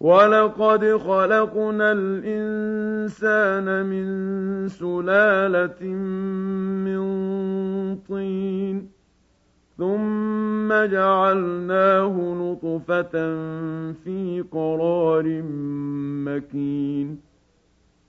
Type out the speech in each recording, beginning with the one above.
ولقد خلقنا الإنسان من سلالة من طين ثم جعلناه نطفة في قرار مكين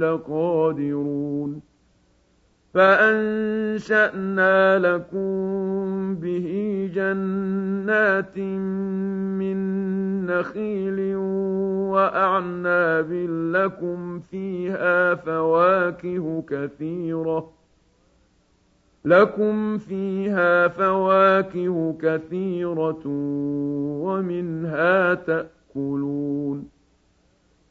لقادرون. فأنشأنا لكم به جنات من نخيل وأعناب لكم فيها فواكه كثيرة لكم فيها فواكه كثيرة ومنها تأكلون.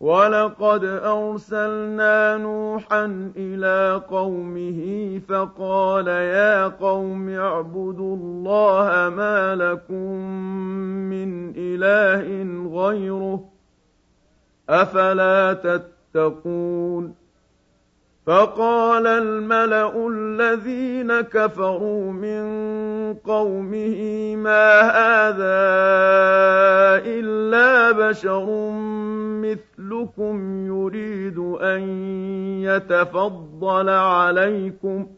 ولقد أرسلنا نوحا إلى قومه فقال يا قوم اعبدوا الله ما لكم من إله غيره أفلا تتقون فقال الملأ الذين كفروا من قومه ما هذا إلا بشر مثلكم يريد أن يتفضل عليكم ۖ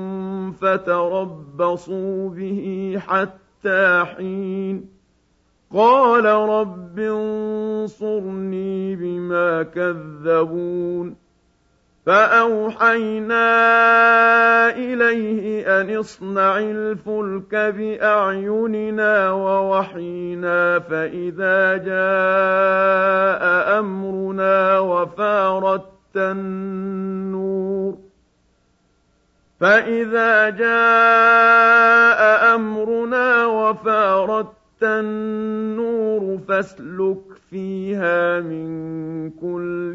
فتربصوا به حتى حين قال رب انصرني بما كذبون فأوحينا إليه أن اصنع الفلك بأعيننا ووحينا فإذا جاء أمرنا وفارت النور فإذا جاء أمرنا وفارت النور فاسلك فيها من كل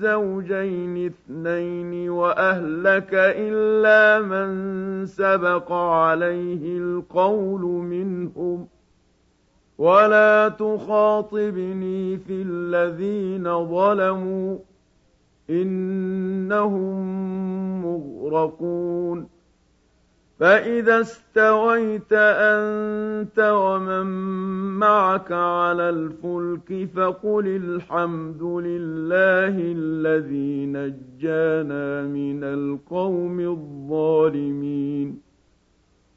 زوجين اثنين وأهلك إلا من سبق عليه القول منهم ولا تخاطبني في الذين ظلموا إنهم مغرقون. فإذا استويت أنت ومن معك على الفلك فقل الحمد لله الذي نجانا من القوم الظالمين.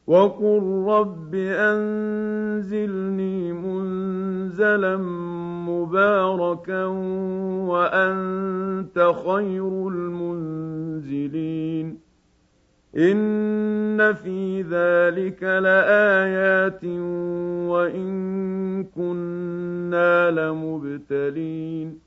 وقل رب أنزلني منزلا مباركا وأنت خير المنزلين إن في ذلك لآيات وإن كنا لمبتلين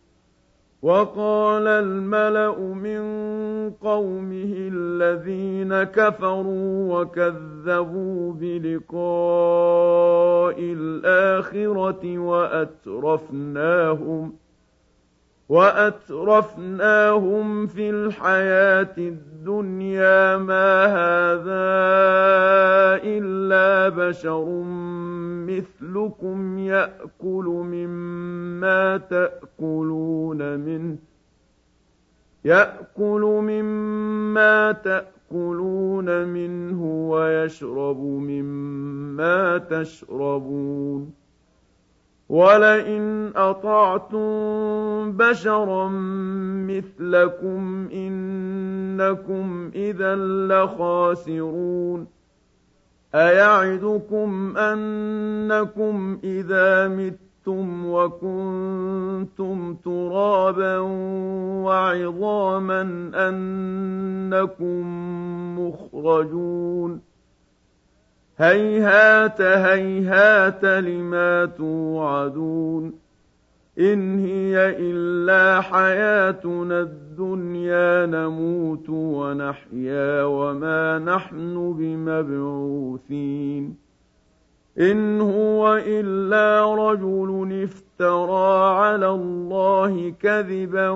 وقال الملأ من قومه الذين كفروا وكذبوا بلقاء الآخرة وأترفناهم ۖ وأترفناهم في الحياة الدنيا ما هذا إلا بشر مثلكم يأكل مما تأكلون منه يأكل مما تأكلون منه ويشرب مما تشربون ولئن أطعتم بشرا مثلكم إنكم إذا لخاسرون أيعدكم أنكم إذا متم وكنتم ترابا وعظاما أنكم مخرجون هيهات هيهات لما توعدون إن هي إلا حياتنا الدنيا نموت ونحيا وما نحن بمبعوثين إن هو إلا رجل افترى على الله كذبا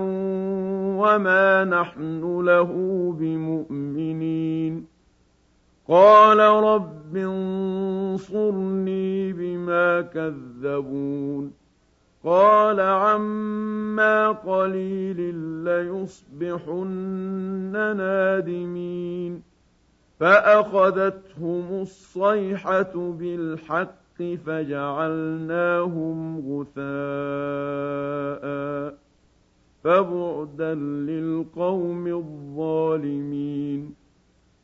وما نحن له بمؤمنين قال رب انصرني بما كذبون. قال عما قليل ليصبحن نادمين. فأخذتهم الصيحة بالحق فجعلناهم غثاء فبعدا للقوم الظالمين.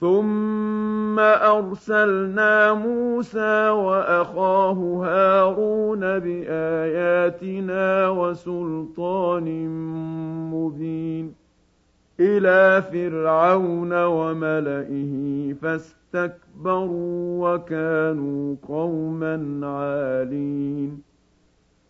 ثم أرسلنا موسى وأخاه هارون بآياتنا وسلطان مبين إلى فرعون وملئه فاستكبروا وكانوا قوما عالين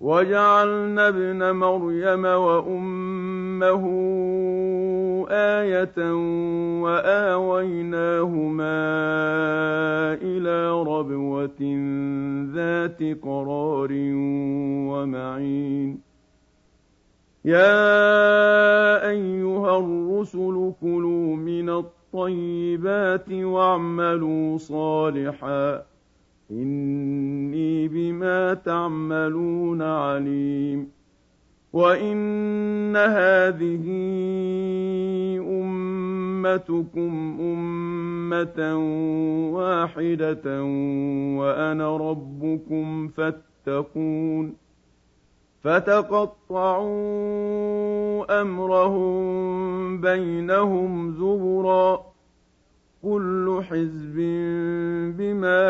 وجعلنا ابن مريم وأمه آية وآويناهما إلى ربوة ذات قرار ومعين. يا أيها الرسل كلوا من الطيبات واعملوا صالحاً. إني بما تعملون عليم وإن هذه أمتكم أمة واحدة وأنا ربكم فاتقون فتقطعوا أمرهم بينهم زبرًا كل حزب بما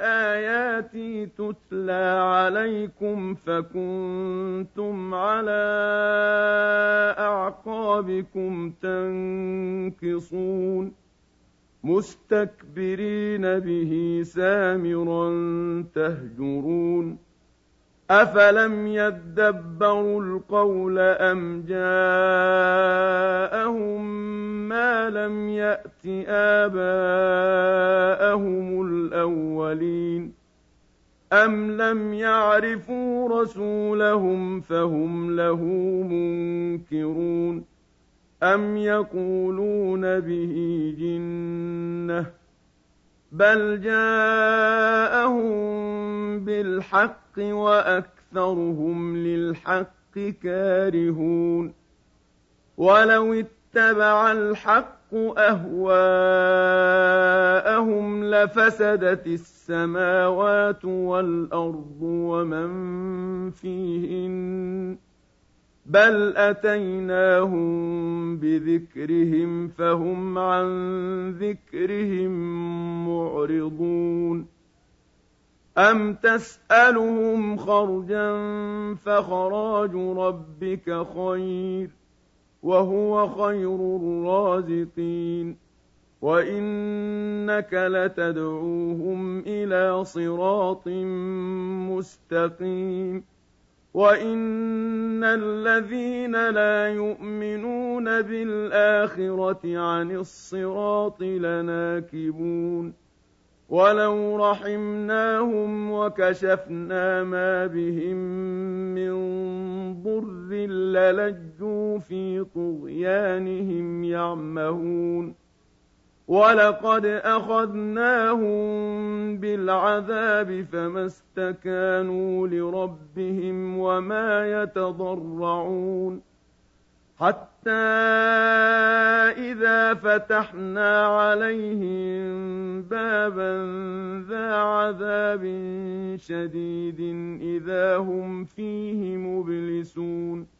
آياتي تتلى عليكم فكنتم على أعقابكم تنكصون مستكبرين به سامرا تهجرون أفلم يدبروا القول أم جاءهم ما لم يأت آباءهم الأولين أم لم يعرفوا رسولهم فهم له منكرون أم يقولون به جنة بل جاءهم بالحق واكثرهم للحق كارهون ولو اتبع الحق اهواءهم لفسدت السماوات والارض ومن فيهن بل اتيناهم بذكرهم فهم عن ذكرهم معرضون ام تسالهم خرجا فخراج ربك خير وهو خير الرازقين وانك لتدعوهم إلى صراط مستقيم وان الذين لا يؤمنون بالاخره عن الصراط لناكبون ولو رحمناهم وكشفنا ما بهم من ضر للجوا في طغيانهم يعمهون ولقد اخذناهم بالعذاب فما استكانوا لربهم وما يتضرعون حتى اذا فتحنا عليهم بابا ذا عذاب شديد اذا هم فيه مبلسون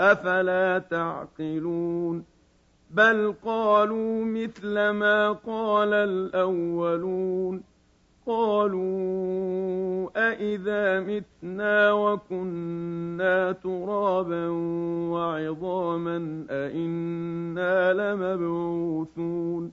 أفلا تعقلون بل قالوا مثل ما قال الأولون قالوا أإذا متنا وكنا ترابا وعظاما أإنا لمبعوثون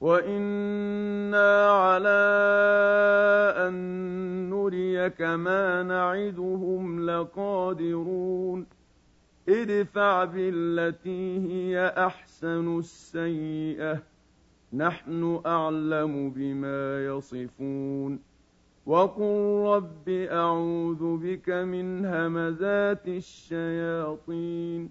وإنا على أن نريك ما نعدهم لقادرون ادفع بالتي هي أحسن السيئة نحن أعلم بما يصفون وقل رب أعوذ بك من همزات الشياطين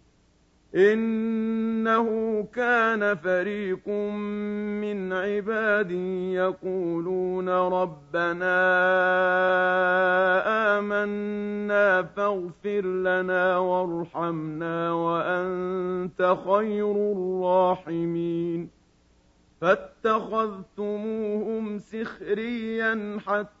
إنه كان فريق من عبادي يقولون ربنا آمنا فاغفر لنا وارحمنا وأنت خير الراحمين. فاتخذتموهم سخريا حتى